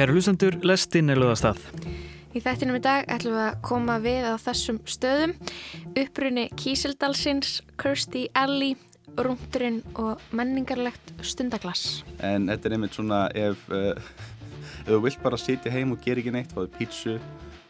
Kæru hlustendur, lestin er lögast að. Í þættinum í dag ætlum við að koma við á þessum stöðum. Upprunni Kísildalsins, Kirsty Alley, rúndurinn og menningarlegt stundaglass. En þetta er einmitt svona ef, uh, ef þú vilt bara sitja heim og gera ekki neitt, fáðu pítsu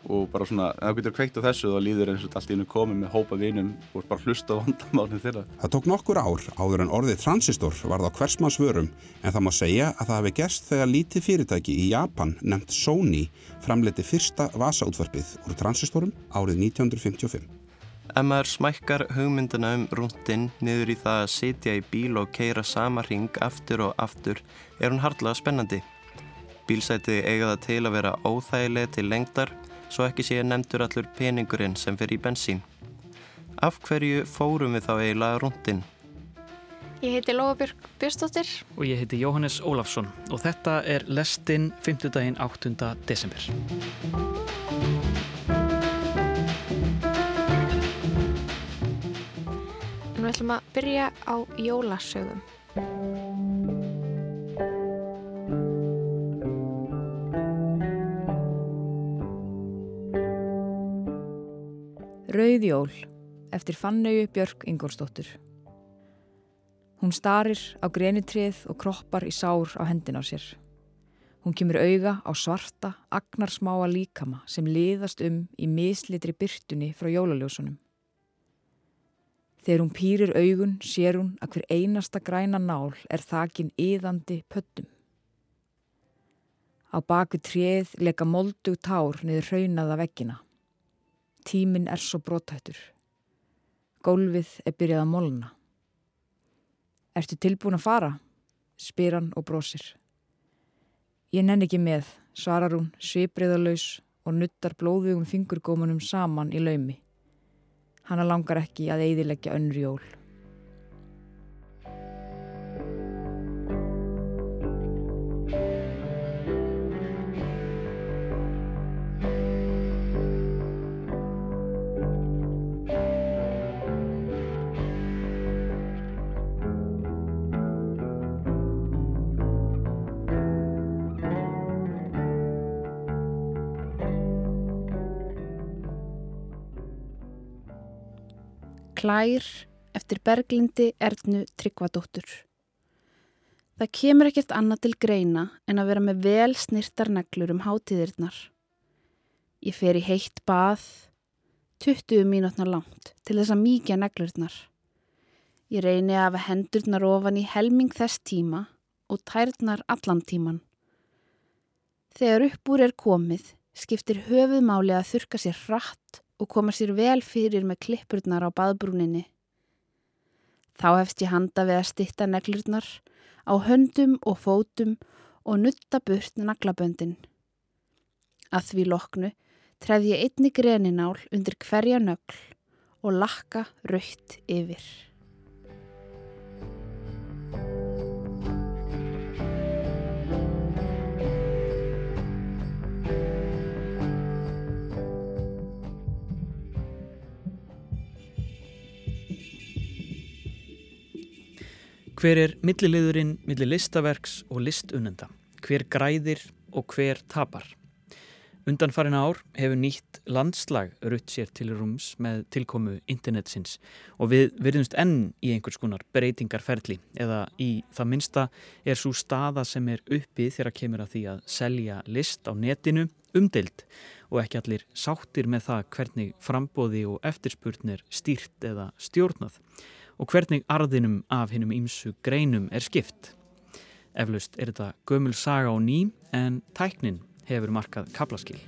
og bara svona, ef þú getur kveikt á þessu þá líður eins og allt í hennu komið með hópa vinum og bara hlusta á vandamálinn þeirra. Það tók nokkur ár áður en orðið transistor varð á hversmanns vörum en það má segja að það hefði gerst þegar lítið fyrirtæki í Japan nefnt Sony framleiti fyrsta vasaútvarpið úr transistorum árið 1955. Ef maður smækkar hugmyndina um rúndin niður í það að sitja í bíl og keira sama ring aftur og aftur er hún hardlega spennandi. Bílsæti eiga það til að vera óþægileg til lengdar svo ekki sé nefndur allur peningurinn sem fer í bensín. Af hverju fórum við þá eiginlega rúndin? Ég heiti Lóabjörg Björnstóttir. Og ég heiti Jóhannes Ólafsson og þetta er lestin 5. daginn 8. desember. En við ætlum að byrja á jólasögum. Rauðjól eftir Fannauju Björk Ingolstóttur. Hún starir á grenitrið og kroppar í sár á hendin á sér. Hún kemur auga á svarta, agnarsmáa líkama sem liðast um í mislitri byrtunni frá jólaljósunum. Þegar hún pýrir augun sér hún að hver einasta græna nál er þakin yðandi pöttum. Á baku tréð leka moldu tár niður raunaða veggina. Tíminn er svo brotættur. Gólfið er byrjað að molna. Ertu tilbúin að fara? spyr hann og brosir. Ég nenn ekki með, svarar hún svipriðalaus og nuttar blóðugum fingurgómanum saman í laumi. Hanna langar ekki að eidilegja önnur jól. Klær eftir Berglindi Ernu Tryggvadóttur. Það kemur ekkert annað til greina en að vera með vel snirtar neglur um hátíðirnar. Ég fer í heitt bað, 20 mínútnar langt til þess að mýkja neglurnar. Ég reyni að hafa hendurnar ofan í helming þess tíma og tærnar allan tíman. Þegar uppbúr er komið skiptir höfuðmáli að þurka sér hratt og koma sér vel fyrir með klippurnar á baðbrúninni. Þá hefst ég handa við að stitta neglurnar á höndum og fótum og nutta burt naglaböndin. Að því loknu treð ég einni greninál undir hverja nögl og lakka raukt yfir. Hver er milliliðurinn millir listaverks og listunenda? Hver græðir og hver tapar? Undanfarin ár hefur nýtt landslag rutt sér til rúms með tilkomu internetsins og við verðumst enn í einhvers konar breytingarferli eða í það minsta er svo staða sem er uppið þegar kemur að því að selja list á netinu umdild og ekki allir sáttir með það hvernig frambóði og eftirspurnir stýrt eða stjórnað og hvernig arðinum af hinnum ímsu greinum er skipt. Eflaust er þetta gömul saga og ný en tæknin hefur markað kaplaskil.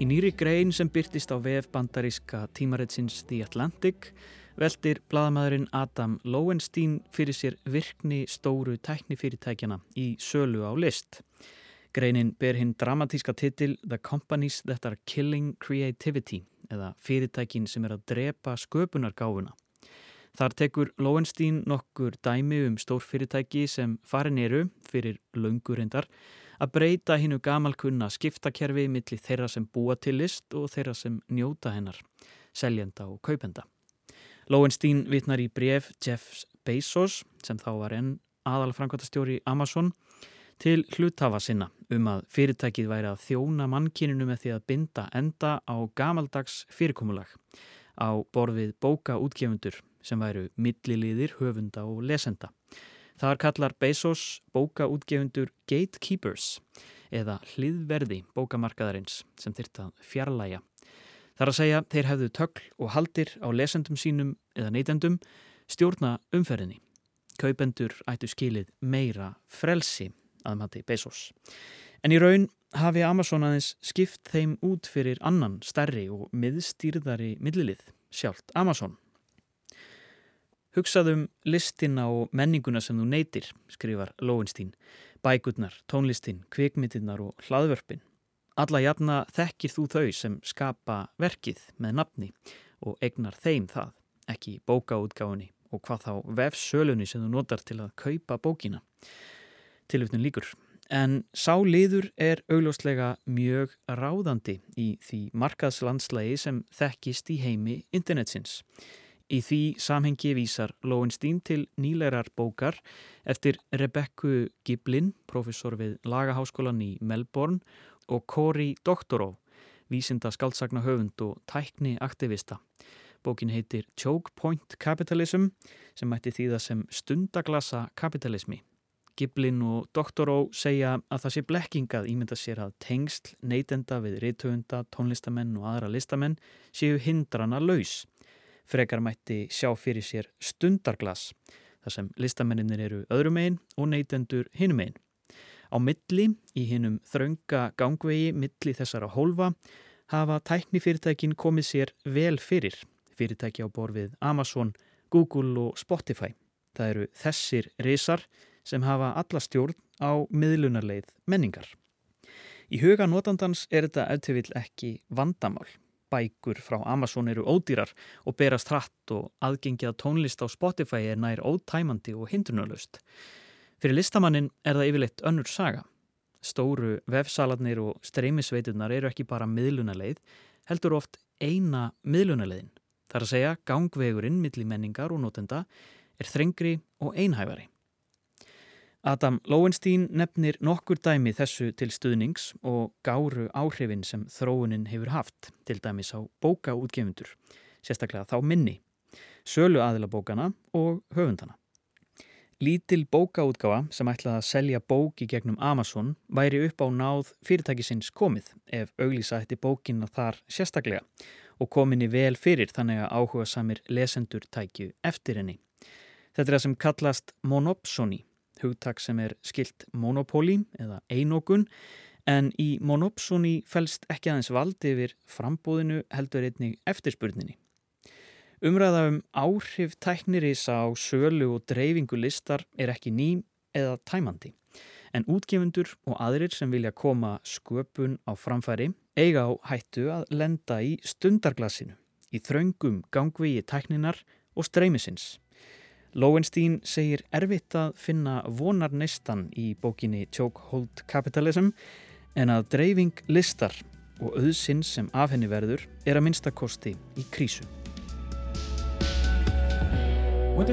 Í nýri grein sem byrtist á vef bandaríska tímaretsins The Atlantic veldir bladamæðurinn Adam Lowenstein fyrir sér virkni stóru tæknifyrirtækjana í sölu á list. Greinin ber hinn dramatíska titil The Companies That Are Killing Creativity eða fyrirtækin sem er að drepa sköpunargáfuna. Þar tekur Lowenstein nokkur dæmi um stórfyrirtæki sem farin eru fyrir laungurindar að breyta hinnu gamalkunna skiptakerfi millir þeirra sem búa til list og þeirra sem njóta hennar, seljenda og kaupenda. Lowenstein vitnar í bref Jeff Bezos sem þá var enn aðal framkvæmtastjóri Amazon til hlutafa sinna um að fyrirtækið væri að þjóna mannkyninu með því að binda enda á gamaldags fyrirkomulag á borfið bókaútgefundur sem væru milliliðir, höfunda og lesenda. Þar kallar Bezos bókaútgefundur gatekeepers eða hliðverði bókamarkaðarins sem þyrta fjarlæga. Þar að segja þeir hefðu tökl og haldir á lesendum sínum eða neytendum stjórna umferðinni. Kaupendur ættu skilið meira frelsi að mati Bezos. En í raun hafi Amazon aðeins skipt þeim út fyrir annan, stærri og miðstýrðari millilið, sjálft Amazon. Hugsaðum listina og menninguna sem þú neytir, skrifar Lowenstein, bækurnar, tónlistin, kvikmyndirnar og hlaðvörpin. Alla jafna þekkir þú þau sem skapa verkið með nafni og egnar þeim það, ekki bókaútgáðunni og hvað þá vefsölunni sem þú notar til að kaupa bókina. Tilutnum líkur. En sá liður er augljóslega mjög ráðandi í því markaðslandslægi sem þekkist í heimi internetsins. Í því samhengi vísar Lowenstein til nýlegar bókar eftir Rebekku Giblin, professor við Lagaháskólan í Melbourne og Cory Doctorow, vísinda skaldsagna höfund og tækni aktivista. Bókin heitir Choke Point Capitalism sem mætti þýða sem stundaglasa kapitalismi. Giblin og Doctorow segja að það sé blekkingað ímynda sér að tengsl, neytenda við reytöfunda, tónlistamenn og aðra listamenn séu hindrana laus. Frekar mætti sjá fyrir sér stundarglas þar sem listamenninir eru öðrum einn og neytendur hinum einn. Á milli, í hinnum þraunga gangvegi, milli þessara hólfa, hafa tæknifyrirtækin komið sér vel fyrir. Fyrirtæki á borfið Amazon, Google og Spotify. Það eru þessir reysar sem hafa alla stjórn á miðlunarleið menningar. Í huga notandans er þetta eftirvill ekki vandamál. Bækur frá Amazon eru ódýrar og berast hratt og aðgengið tónlist á Spotify er nær ótæmandi og hindrunarlust. Fyrir listamannin er það yfirleitt önnur saga. Stóru vefsaladnir og streymisveiturnar eru ekki bara miðlunarleið, heldur oft eina miðlunarleiðin. Það er að segja gangvegurinn millir menningar og notenda er þrengri og einhæfari. Adam Lowenstein nefnir nokkur dæmi þessu til stuðnings og gáru áhrifin sem þróunin hefur haft, til dæmis á bókaútgefundur, sérstaklega þá minni, sölu aðilabókana og höfundana. Lítil bókaútgáfa sem ætlaði að selja bóki gegnum Amazon væri upp á náð fyrirtækisins komið ef auglýsa hætti bókina þar sérstaklega og kominni vel fyrir þannig að áhuga samir lesendur tækju eftir henni. Þetta er það sem kallast monopsoni hugtak sem er skilt monopóli eða einókun en í monopsoni fælst ekki aðeins vald yfir frambóðinu heldur einnig eftirspurninni. Umræða um áhrif tæknirísa á sölu og dreifingu listar er ekki ný eða tæmandi en útgefundur og aðrir sem vilja koma sköpun á framfæri eiga á hættu að lenda í stundarglasinu, í þraungum gangvigi tækninar og streymisins. Lowenstein segir erfitt að finna vonar neistan í bókinni Chokehold Capitalism en að dreifing listar og auðsinn sem af henni verður er að minnstakosti í krísu. Went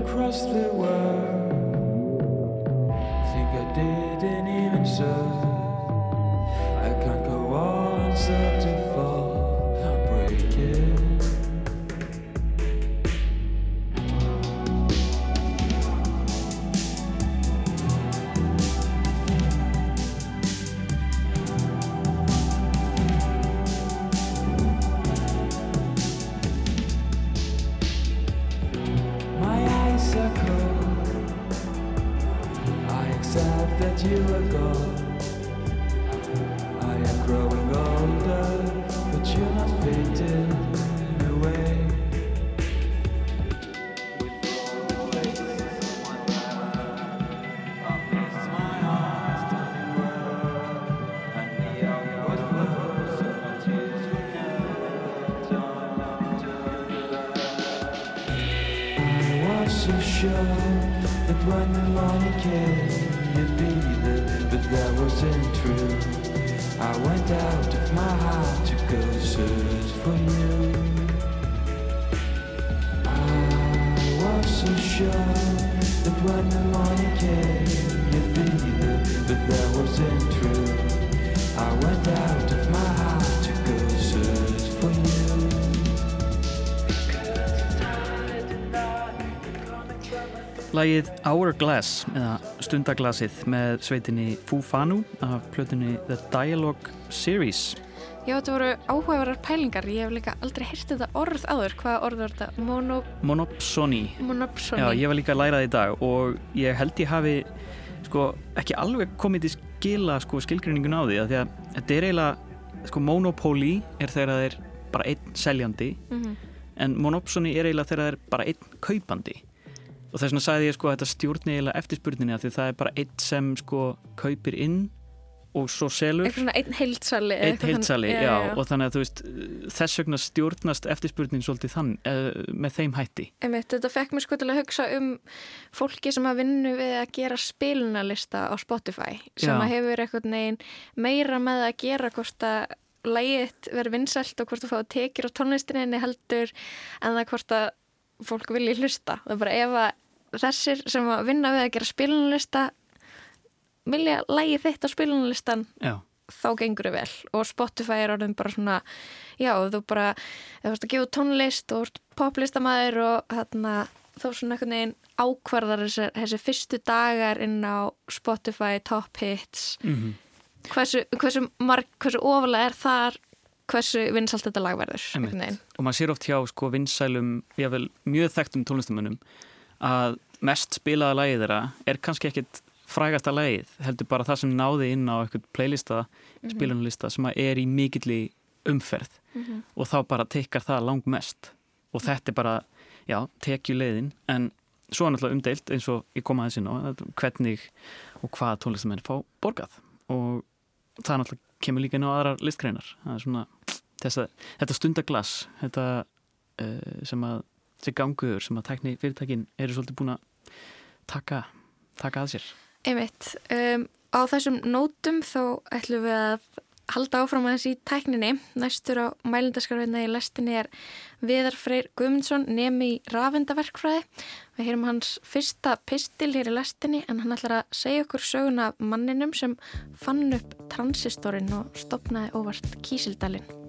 wasn't true. I went out of my heart to go search for you. I was so sure that when the morning came, you'd be there, but that wasn't true. Lægið Hourglass eða Stundaglasið með sveitinni Fufanu af plötunni The Dialogue Series. Já, þetta voru áhugaverar pælingar. Ég hef líka aldrei heyrt þetta orð áður. Hvaða orð var þetta? Mono, Monopsony. monopsony. Já, ég var líka að læra það í dag og ég held ég hafi sko, ekki alveg komið til skila sko, skilgrinningun á því að því að þetta er eiginlega sko, monopoly er þegar það er bara einn seljandi Mhm. en monopsony er eiginlega þegar það er bara einn kaupandi og þess vegna sagði ég sko að þetta stjórni eiginlega eftirspurninni að því það er bara einn sem sko kaupir inn og svo selur einn heildsali. eða einn eitthvað heildsali, þannig. já, og þannig að veist þess vegna stjórnast eftirspurnin svolítið þann, uh, með þeim hætti Einmitt, þetta fekk mér sko til að hugsa um fólki sem að vinna við að gera spilunarlista á Spotify sem Já. að hefur eitthvað neginn meira með að gera hvort að lægið verður vinsælt og hvort þú fáið tekjur á tónlistinni heldur en það hvort að fólk vilji hlusta. Það er bara ef að þessir sem að vinna við að gera spilunarlista vilja á spilunarlistan Já, þá gengur þau vel. Og Spotify er orðin bara svona já, þú bara, þú veist að gefa tónlist og poplistamæður og þarna, þá svona einhvern veginn ákvarðar þessi, þessi fyrstu dagar inn á Spotify top hits. Mm hversu, hversu, marg, hversu ofalega er þar hversu vinsalt þetta lag verður og maður sér oft hjá sko vinsælum, jável mjög þekktum tónlistamönnum að mest spilaða lagið þeirra er kannski ekkit frægasta lagið, heldur bara það sem náði inn á eitthvað playlista, spilunarlista sem að er í mikilli umferð. Mhm. og þá bara tekkar það lang mest og þetta er bara, já, tekju leiðin. En svo er náttúrulega umdeilt eins og ég kom aðeins inn á hvernig og hvað tónlistamenn fá borgað. Og það náttúrulega kemur líka inn á aðrar listgreinar. Það er svona þessa, þetta stundaglass þetta uh, sem að þessi ganguður sem að tækni fyrirtækin eru svolítið búin að taka, taka að sér Einmitt, um, á þessum nótum þá ætlum við að halda áfram aðeins í tækninni. Næstur á mælindaskarveina í lestinni er Viðar Freyr Guðmundsson nemi í rafendaverkfræði. Við heyrum hans fyrsta pistil hér í lestinni en hann ætlar að segja okkur söguna af manninum sem fann upp transistorinn og stopnaði óvart kísildalinn.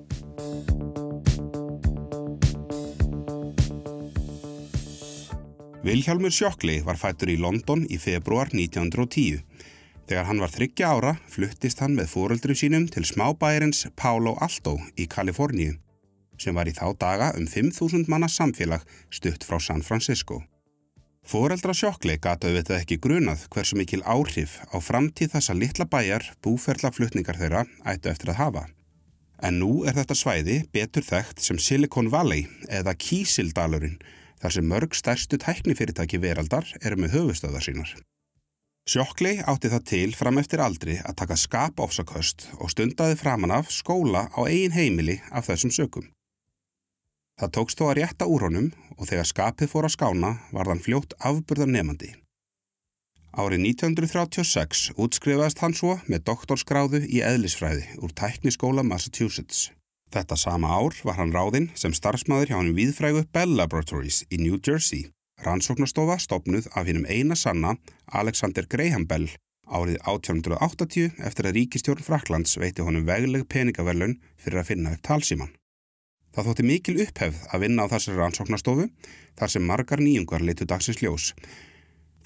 Vilhjálmur Sjokkli var fættur í London í februar 1910. Þegar hann var þryggja ára fluttist hann með fóreldrum sínum til smábæjarins Palo Alto í Kaliforníu sem var í þá daga um 5.000 manna samfélag stutt frá San Francisco. Fóreldra Sjokkli gata auðvitað ekki grunað hversu mikil áhrif á framtíð þessa litla bæjar búferlaflutningar þeirra ættu eftir að hafa. En nú er þetta svæði betur þekkt sem Silicon Valley eða Kísildalurinn þar sem mörg stærstu tæknifyrirtæki veraldar eru með höfustöðar sínar. Sjokkli átti það til fram eftir aldri að taka skapofsaköst og stundaði framan af skóla á eigin heimili af þessum sökum. Það tókst þó að rétta úr honum og þegar skapið fór að skána var þann fljótt afburðar nefandi. Árið 1936 útskrifaðist hann svo með doktorskráðu í eðlisfræði úr tækniskóla Massachusetts. Þetta sama ár var hann ráðinn sem starfsmæður hjá hann viðfrægu Bell Laboratories í New Jersey. Rannsóknastofa stopnuð af hinnum eina sanna Alexander Graham Bell árið 1880 eftir að ríkistjórn Fraklands veiti honum vegleg peningaverlun fyrir að finna upp talsíman. Það þótti mikil upphefð að vinna á þessari rannsóknastofu þar sem margar nýjungar leitu dagsins ljós.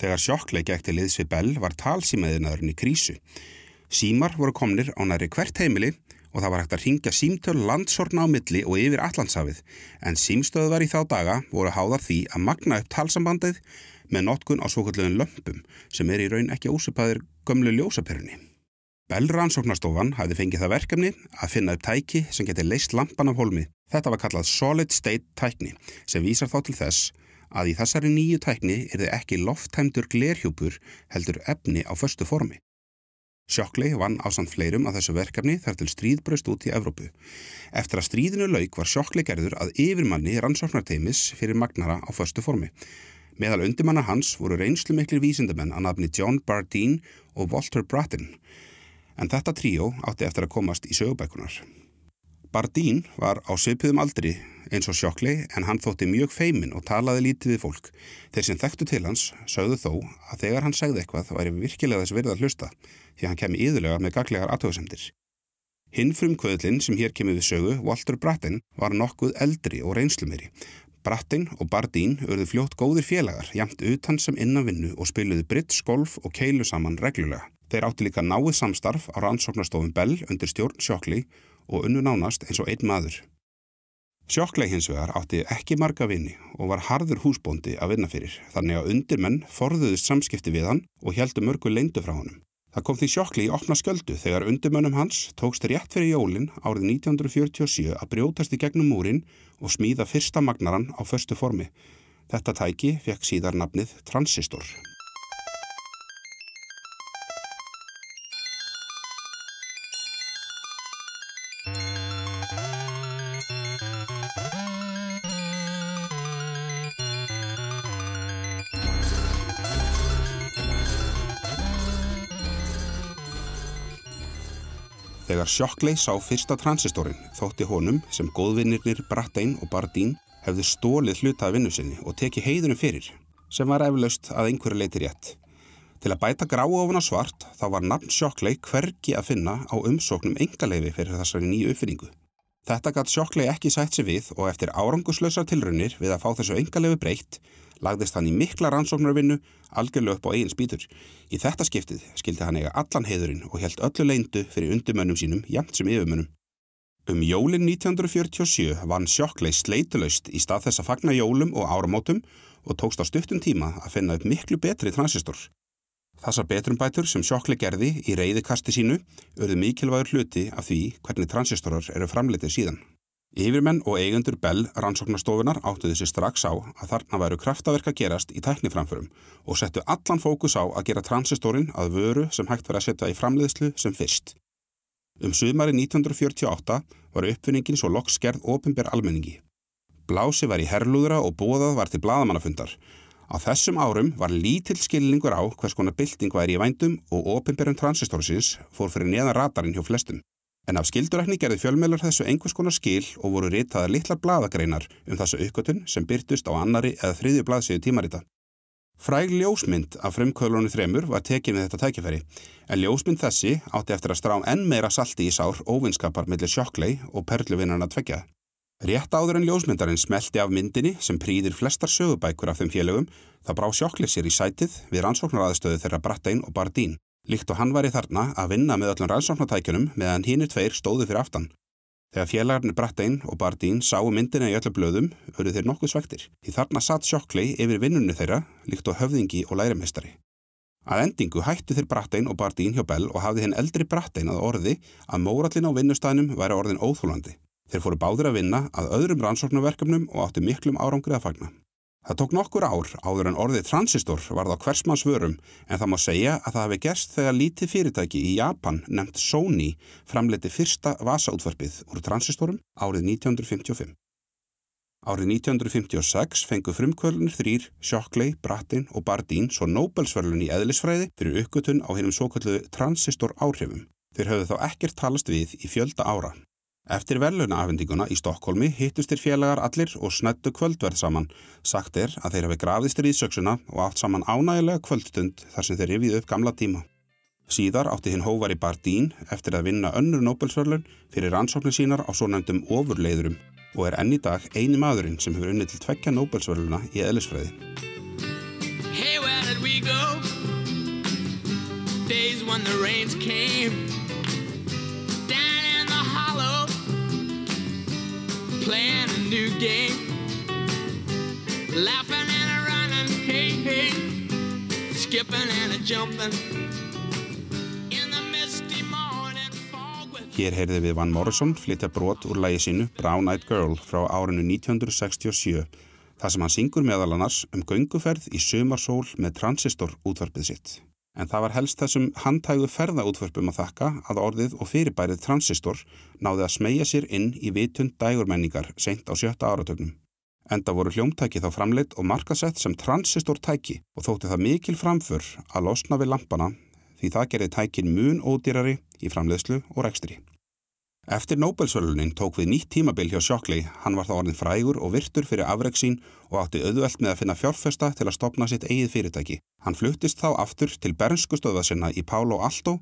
Þegar sjokkleik ekti liðs við Bell var talsímaðinaðurinn í krísu. Símar voru komnir á næri hvert heimili og það var hægt að ringja símtöl landsorna á milli og yfir Allandsafið en símstöðvar í þá daga voru háðar því að magna upp talsambandið með notkun á svokalluðin lömpum sem er í raun ekki ósupaðir gömlu ljósaperunni. Bell rannsóknarstofan hæði fengið það verkefni að finna upp tæki sem geti leist lampan af holmi. Þetta var kallað solid state tækni sem vísar þá til þess að í þessari nýju tækni er þið ekki lofthæmdur glerhjúpur heldur efni á föstu formi. Sjokkley vann ásand fleirum að þessu verkefni þar til stríðbraust út í Evrópu. Eftir að stríðinu lauk var Sjokkley gerður að yfirmanni rannsóknarteimis fyrir magnara á föstu formi. Meðal undimanna hans voru reynslu miklir vísindamenn að nafni John Bardeen og Walter Brattin. En þetta tríó átti eftir að komast í sögubækunar. Bardeen var á svipiðum aldri eins og Shockley en hann þótti mjög feimin og talaði lítið við fólk. Þeir sem þekktu til hans sögðu þó að þegar hann segði eitthvað væri virkilega þess verið að hlusta því hann kemi yðurlega með gaglegar aðtöðsendir. Hinn frum kvöðlinn sem hér kemur við sögu, Walter Brattin, var nokkuð eldri og reynslumeri. Brattin og Bardín urðu fljótt góðir félagar, jamt utan sem innan vinnu og spiluðu britt, skolf og keilu saman reglulega. Þeir átti líka náið samstarf á rannsóknarstofun Bell undir stjórn Shockley og unnu nánast eins og einn maður. Shockley hins vegar átti ekki marga vini og var harður húsbóndi að vinna fyrir, þannig að undirmenn forðuðust samskipti við hann og heldu mörgu leindu frá honum. Það kom því Shockley í opna sköldu þegar undirmönnum hans tókst rétt fyrir jólin árið 1947 að brjótast í gegnum múrin og smíða fyrsta magnaran á förstu formi. Þetta tæki fekk síðar nafnið Transistor. Þegar Shockley sá fyrsta transistorinn þótti honum sem góðvinnirnir Brattain og Bardín hefðu stólið hluta af vinnu sinni og tekið heiðunum fyrir, sem var eflaust að einhverju leiti rétt. Til að bæta grá ofan á svart þá var nafn Shockley hvergi að finna á umsóknum engaleifi fyrir þessari nýju uppfinningu. Þetta gatt Shockley ekki sætt sér við og eftir áranguslausar tilraunir við að fá þessu engaleifi breytt lagðist hann í mikla rannsóknarvinnu algjörlega upp á eigin spýtur. Í þetta skiptið skildi hann eiga allan heiðurinn og held öllu leindu fyrir undumönnum sínum jæmt sem yfirmönnum. Um jólin 1947 vann Shockley sleitulaust í stað þess að fagna jólum og áramótum og tókst á stuttum tíma að finna upp miklu betri transistor. Þessar betrumbætur sem Shockley gerði í reyðikasti sínu örðu mikilvægur hluti af því hvernig transistorar eru framleitið síðan. Yfirmenn og eigendur Bell rannsóknarstofunar áttuðu sér strax á að þarna væru kraftaverk að gerast í tækniframförum og settu allan fókus á að gera transistorin að vöru sem hægt var að setja í framleiðslu sem fyrst. Um sumari 1948 var uppfinningin svo loks gerð ofinber almenningi. Blási var í herrlúðra og bóðað var til bladamannafundar. Á þessum árum var lítill skilningur á hvers konar bylting væri í vændum og ofinberum transistorsins fór fyrir neðan radarinn hjá flestum. En af skildurækni gerði fjölmeilar þessu einhvers konar skil og voru ritaðar litlar bladagreinar um þessu uppgötun sem byrtust á annari eða þriðju blaðsíðu tímarita. Fræg ljósmynd af frumkvölunni þremur var tekin við þetta tækifæri, en ljósmynd þessi átti eftir að strám enn meira salti í sár óvinskapar millir Shockley og perluvinnarna tvekja. Rétt áður en ljósmyndarinn smelti af myndinni sem prýðir flestar sögubækur af þeim félögum, það brá Shockley sér í sætið við rannsóknaraðstöðu þeirra Brattain og Bardín. Líkt og hann var í þarna að vinna með öllum rannsóknartækjunum meðan hínir tveir stóðu fyrir aftan. Þegar félagarnir Brattain og Bardín sáu myndina í öllu blöðum, voru þeir nokkuð svektir. Því þarna satt Shockley yfir vinnunni þeirra, líkt og höfðingi og lærimestari. Að endingu hættu þeir Brattain og Bardín hjá Bell og hafði henn eldri Brattain að orði að mórallin á vinnustæðnum væri orðin óþúlandi. Þeir fóru báðir að vinna að öðrum rannsóknarverkefnum og áttu miklum árangri að fagna. Það tók nokkur ár áður en orðið transistor varð á hversmanns vörum en það má segja að það hefði gerst þegar lítið fyrirtæki í Japan nefnt Sony framleiti fyrsta vasaútvarpið úr transistorum árið 1955. Árið 1956 fengu frumkvölunir þrýr Shockley, Brattin og Bardín svo Nobelsverlun í eðlisfræði fyrir uppgötun á hennum svo kallu transistor áhrifum. Þeir höfðu þá ekkert talast við í fjölda ára. Eftir verðlunaafendinguna í Stokkólmi hittust þeir félagar allir og snættu kvöldverð saman. Sagt er að þeir hafi grafðist ríðsöksuna og átt saman ánægilega kvöldstund þar sem þeir rifið upp gamla tíma. Síðar átti hinn hóvar í Bardín eftir að vinna önnur Nobelsverlun fyrir rannsóknir sínar á svo nefndum ofurleiðurum og er enn í dag eini maðurinn sem hefur unnið til tvekja Nobelsverluna í eðlisfræði. Hey, playing a new game, laughing and a running, hey, hey, skipping and a jumping. Hér heyrði við Van Morrison flytja brot úr lægi sínu Brown Eyed Girl frá árinu 1967 þar sem hann syngur meðal annars um gönguferð í sumarsól með transistor útvarpið sitt. En það var helst þessum handhægu ferðaútvörpum að þakka að orðið og fyrirbærið transistor náði að smegja sér inn í vitund dægurmenningar seint á sjötta áratögnum. Enda voru hljómtæki þá framleitt og markasett sem transistortæki og þótti það mikil framför að losna við lampana því það gerði tækin mun ódýrari í framleiðslu og rekstri. Eftir Nobelsvölunin tók við nýtt tímabil hjá Shockley, hann var þá orðin frægur og virtur fyrir afreg sín og átti auðvelt með að finna fjárfesta til að stopna sitt eigið fyrirtæki. Hann fluttist þá aftur til bernsku stöða sinna í Palo Alto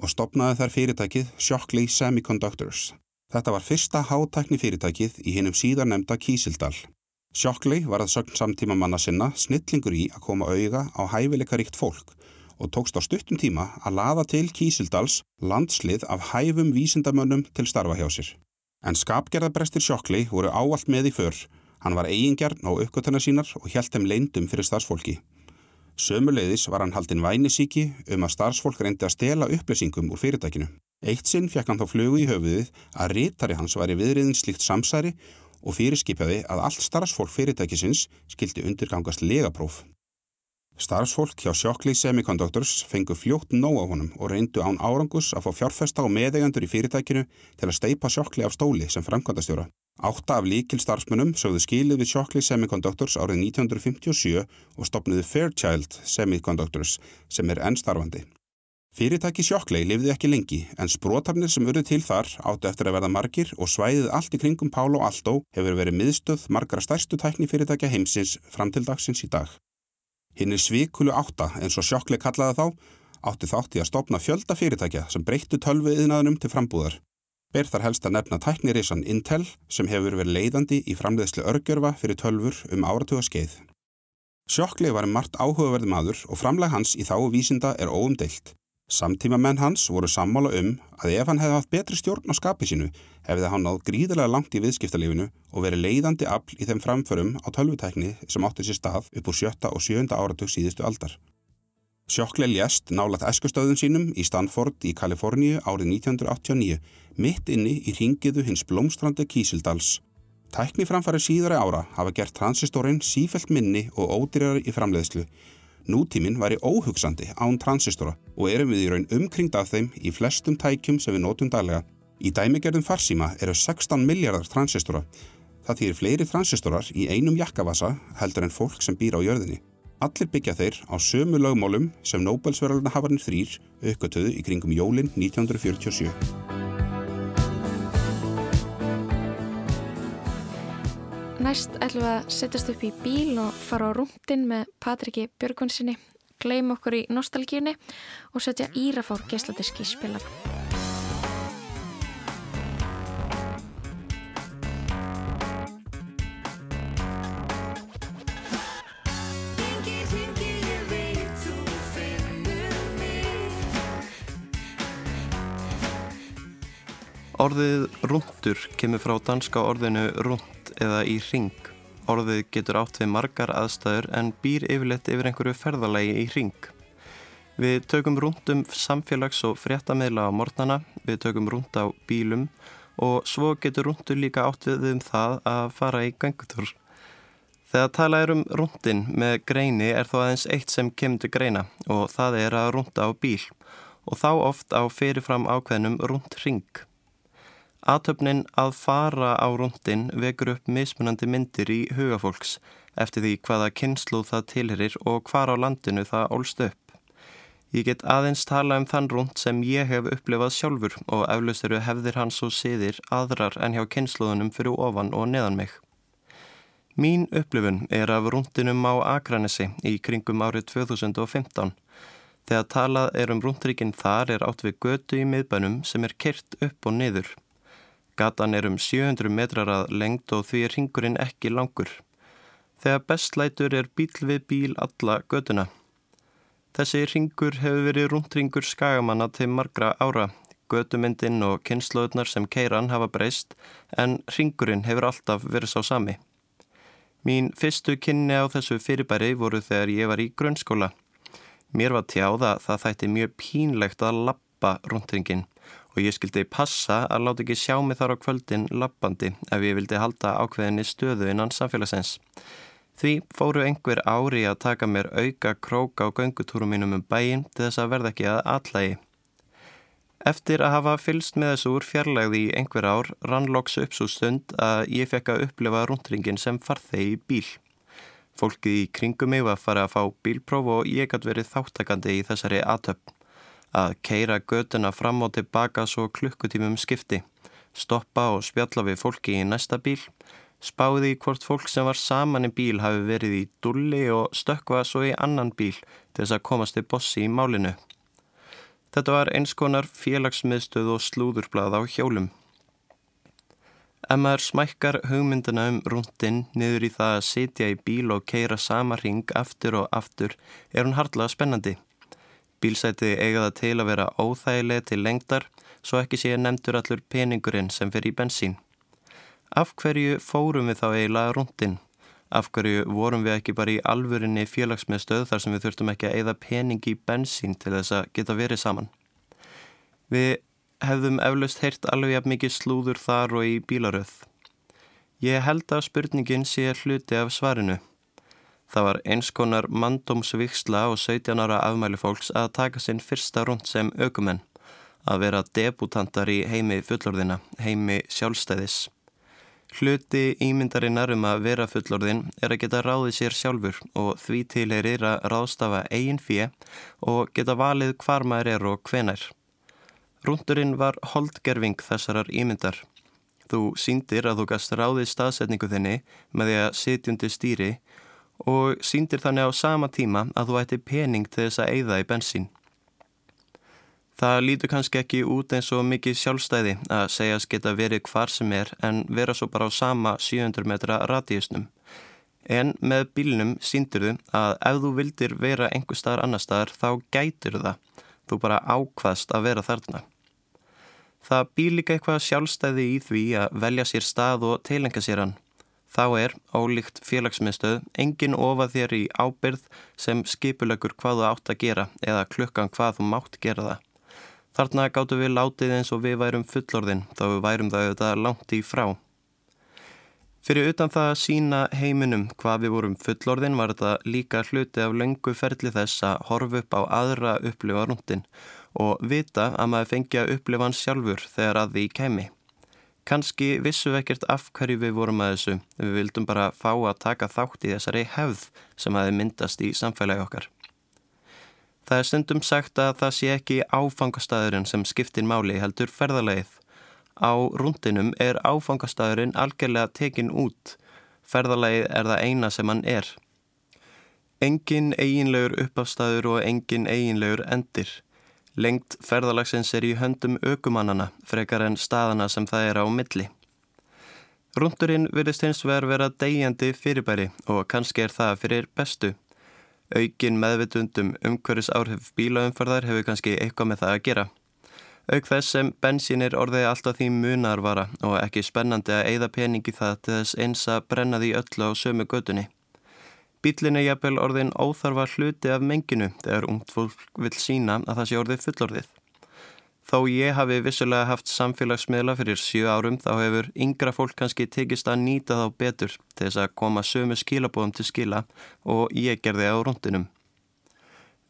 og stopnaði þær fyrirtækið Shockley Semiconductors. Þetta var fyrsta hátækni fyrirtækið í hinnum síðar nefnda Kísildal. Shockley var að sögn samtíma manna sinna snillingur í að koma auga á hæfileika ríkt fólk og tókst á stuttum tíma að laða til Kísildals landslið af hæfum vísindamönnum til starfa hjá sér. En skapgerðabrestir Shockley voru áallt með í för. Hann var eigingjarn á uppgötana sínar og hjælt þeim leindum fyrir starfsfólki. Sömuleiðis var hann haldinn vænisíki um að starfsfólk reyndi að stela upplýsingum úr fyrirtækinu. Eitt sinn fekk hann þá flugu í höfuðið að rítari hans væri viðriðin slíkt samsæri og fyrirskipaði að allt starfsfólk fyrirtækisins skildi undirgangast legapróf. Starfsfólk hjá Shockley Semiconductors fengu fljótt nóg á honum og reyndu án árangus að fá fjárfesta og meðeigandur í fyrirtækinu til að steipa Shockley af stóli sem framkvæmdastjóra. Átta af líkil starfsmönnum sögðu skilið við Shockley Semiconductors árið 1957 og stopnuðu Fairchild Semiconductors sem er ennstarfandi. Fyrirtæki Shockley lifði ekki lengi en sprótarnir sem urðu til þar áttu eftir að verða margir og svæðið allt í kringum Palo Alto hefur verið miðstöð margra stærstu tækni fyrirtækja heimsins fram til dagsins í dag. Hinn er svikulu átta eins og sjokkli kallaði þá, átti þátti að stopna fjölda fyrirtækja sem breyttu tölvu yðnaðunum til frambúðar. Ber þar helst að nefna tæknirísan Intel sem hefur verið leiðandi í framleiðslu örgjörfa fyrir tölfur um áratuga skeið. Sjokkli var margt áhugaverði maður og framleg hans í þáu vísinda er óumdeilt. Samtíma menn hans voru sammála um að ef hann hefði haft betri stjórn á skapi sínu hefði hann náð gríðarlega langt í viðskiptalífinu og verið leiðandi afl í þeim framförum á tölvutækni sem átti sér stað upp úr sjötta og sjönda áratug síðustu aldar. Sjokkle ljast nálat eskustöðum sínum í Stanford í Kaliforníu árið 1989 mitt inni í ringiðu hins blómstrandi Kísildals. Tækni framfæri síðari ára hafa gert transistorinn sífelt minni og ódýrar í framleiðslu Nútíminn væri óhugsandi án transistora og erum við í raun umkringd af þeim í flestum tækjum sem við nótum daglega. Í dæmigerðum farsíma eru 16 miljardar transistora. Það þýr fleiri transistorar í einum jakkavasa heldur en fólk sem býr á jörðinni. Allir byggja þeir á sömu lögmálum sem Nobelsverðarna hafarnir þrýr aukvötuðu í kringum jólinn 1947. Næst ætlum við að setjast upp í bíl og fara á rúndin með Patriki Björgunsinni, gleym okkur í nostalgíunni og setja Írafár geisladiski í spilan. Orðið rúndur kemur frá danska orðinu rúnd eða í ring. Orðið getur átt við margar aðstæður en býr yfirleitt yfir einhverju ferðalagi í ring. Við tökum rúndum samfélags- og fréttameila á mornana, við tökum rúnd á bílum og svo getur rúndur líka átt við um það að fara í gangutur. Þegar tala er um rúndin með greini er þó aðeins eitt sem kemur til greina og það er að rúnda á bíl og þá oft á fyrirfram ákveðnum rúndring. Atöfnin að fara á rúndin vekur upp mismunandi myndir í hugafólks eftir því hvaða kynslu það tilherir og hvar á landinu það ólst upp. Ég get aðeins tala um þann rúnd sem ég hef upplifað sjálfur og eflaust eru hefðir hans og siðir aðrar en hjá kynsluðunum fyrir ofan og neðan mig. Mín upplifun er af rúndinum á Akranesi í kringum árið 2015. Þegar talað er um rúndrikinn þar er átt við götu í miðbænum sem er kert upp og niður. Gatan er um 700 metrar að lengt og því er ringurinn ekki langur. Þegar bestlætur er bíl við bíl alla göduna. Þessi ringur hefur verið rúndringur skagamanna til margra ára. Gödumyndin og kynnslóðunar sem keiran hafa breyst en ringurinn hefur alltaf verið sá sami. Mín fyrstu kynni á þessu fyrirbæri voru þegar ég var í grunnskóla. Mér var tjáða það þætti mjög pínlegt að lappa rúndringin og ég skildi passa að láta ekki sjá mig þar á kvöldin lappandi ef ég vildi halda ákveðinni stöðu innan samfélagsins. Því fóru einhver ári að taka mér auka krók á göngutúrum mínum um bæin til þess að verða ekki að allægi. Eftir að hafa fylst með þessu úr fjarlægði í einhver ár rann loks upp svo stund að ég fekk að upplifa rundringin sem farþegi í bíl. Fólkið í kringum mig var farið að fá bílpróf og ég gæti verið þáttakandi í þessari aðtöpp. Að keira götuna fram og tilbaka svo klukkutímum skipti, stoppa og spjalla við fólki í næsta bíl, spáði hvort fólk sem var saman í bíl hafi verið í dulli og stökkva svo í annan bíl til þess að komast til bossi í málinu. Þetta var eins konar félagsmiðstöð og slúðurblað á hjólum. Ef maður smækkar hugmyndina um rúndin niður í það að sitja í bíl og keira sama ring aftur og aftur er hún hardlega spennandi. Bílsæti eiga það til að vera óþægileg til lengdar svo ekki sé nefndur allur peningurinn sem fer í bensín. Af hverju fórum við þá eiginlega rúndin? Af hverju vorum við ekki bara í alvörinni félagsmiðstöð þar sem við þurftum ekki að eigða pening í bensín til þess að geta verið saman? Við hefðum eflaust heyrt alveg jafn mikið slúður þar og í bílaröð. Ég held að spurningin sé hluti af svarinu. Það var eins konar mandómsviksla og 17 ára afmæli fólks að taka sinn fyrsta rund sem aukumenn, að vera debutantar í heimi fullorðina, heimi sjálfstæðis. Hluti ímyndarinnar um að vera fullorðin er að geta ráðið sér sjálfur og því tilherir að ráðstafa eigin fjö og geta valið hvar maður er og hvenær. Rúndurinn var holdgerfing þessarar ímyndar. Þú síndir að þú gast ráðið staðsetningu þinni með því að sitjundi stýri og síndir þannig á sama tíma að þú ætti pening til þess að eigða í bensín. Það lítur kannski ekki út eins og mikið sjálfstæði að segjast geta verið hvar sem er en vera svo bara á sama 700 metra radíusnum. En með bílnum síndur þú að ef þú vildir vera einhver staðar annar staðar þá gætir það. Þú bara ákvaðst að vera þarna. Það býr líka eitthvað sjálfstæði í því að velja sér stað og teilenga sér hann. Þá er, ólíkt félagsmiðstöð, engin ofa þér í ábyrð sem skipulökur hvað þú átt að gera eða klukkan hvað þú mátt gera það. Þarna gáttu við látið eins og við værum fullorðin þá við værum það auðvitað langt í frá. Fyrir utan það að sína heiminum hvað við vorum fullorðin var þetta líka hluti af löngu ferli þess að horfa upp á aðra upplifa rúndin og vita að maður fengi að upplifa hans sjálfur þegar að því kemi. Kanski vissu við ekkert af hverju við vorum að þessu, við vildum bara fá að taka þátt í þessari hefð sem aðeins myndast í samfélagi okkar. Það er stundum sagt að það sé ekki áfangastæðurinn sem skiptir máli heldur ferðarleið. Á rúndinum er áfangastæðurinn algjörlega tekin út. Ferðarleið er það eina sem hann er. Engin eiginlegur uppafstæður og engin eiginlegur endir. Lengt ferðarlagsins er í höndum aukumannana frekar en staðana sem það er á milli. Rúndurinn virðist hins vegar vera degjandi fyrirbæri og kannski er það fyrir bestu. Aukin meðvitundum umhverjus áhrif bílaumferðar hefur kannski eitthvað með það að gera. Auk þess sem bensín er orðið alltaf því munarvara og ekki spennandi að eigða peningi það til þess eins að brenna því öllu á sömu gödunni. Bílinn er jafnvel orðin óþarfa hluti af menginu þegar ungt fólk vil sína að það sé orðið fullorðið. Þó ég hafi vissulega haft samfélagsmiðla fyrir sjö árum þá hefur yngra fólk kannski tekist að nýta þá betur til þess að koma sömu skilabóðum til skila og ég gerði á rúndinum.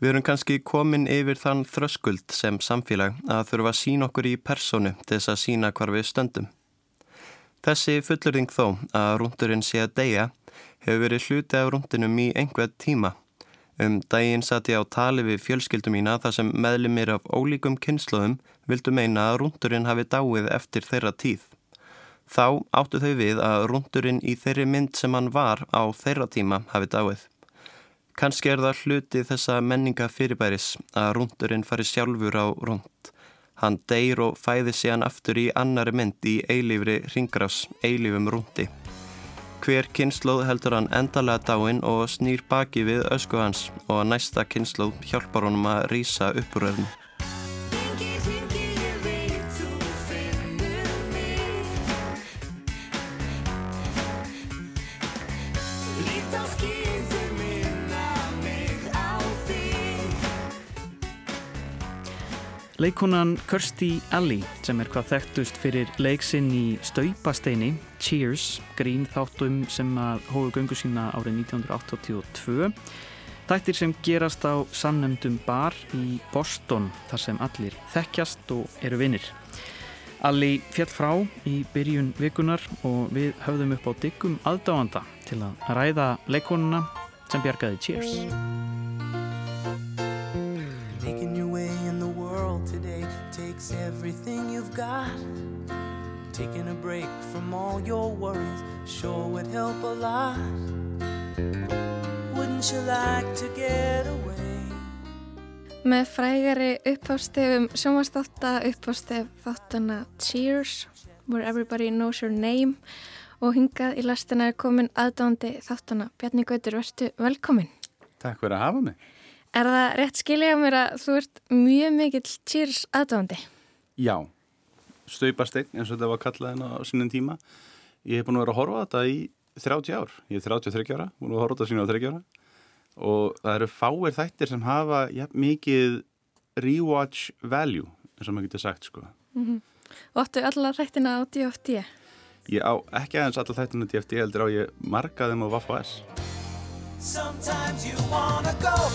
Við erum kannski komin yfir þann þröskuld sem samfélag að þurfa að sína okkur í personu til þess að sína hvar við stöndum. Þessi fullurðing þó að rúndurinn sé að deyja hefur verið hluti af rúndinum í einhver tíma. Um daginn satt ég á tali við fjölskyldum mína þar sem meðlumir af ólíkum kynnslóðum vildu meina að rúndurinn hafi dáið eftir þeirra tíð. Þá áttu þau við að rúndurinn í þeirri mynd sem hann var á þeirra tíma hafi dáið. Kanski er það hluti þessa menninga fyrirbæris að rúndurinn fari sjálfur á rúnd. Hann deyr og fæði sig hann aftur í annari mynd í eilífri ringrás, eilífum rúndi. Hver kynnslóð heldur hann endalega dáinn og snýr baki við ösku hans og næsta kynnslóð hjálpar honum að rýsa uppuröðum. Leikonan Kirstie Alley sem er hvað þekktust fyrir leiksinn í Staupasteini, Cheers, grín þáttum sem hóðu göngu sína árið 1982. Þættir sem gerast á sannemdum bar í Boston þar sem allir þekkjast og eru vinnir. Alley fjall frá í byrjun vikunar og við höfðum upp á diggum aðdáanda til að ræða leikonuna sem bjargaði Cheers. everything you've got. Taking a break from all your worries sure would help a lot. Wouldn't you like to get away? Með frægari upphástefum sjónvastátta upphástef þáttana Cheers, Where Everybody Knows Your Name og hingað í lastina er komin aðdándi þáttana. Bjarni Gautur, verðstu velkomin. Takk fyrir að hafa mig. Er það rétt skilja mér að þú ert mjög mikill Cheers aðdándi? Já, staupasteinn eins og þetta var kallað hérna á sínum tíma. Ég hef búin að vera að horfa á þetta í 30 ár. Ég er 33 ára, búin að horfa á þetta sína á 30 ára. Og það eru fáir þættir sem hafa ja, mikið rewatch value, eins og maður getur sagt sko. Og áttu alla þættina á DFT? Ég á ekki aðeins alla þættina DFD heldur á ég marga þeim á Vaffa S. Sometimes you wanna go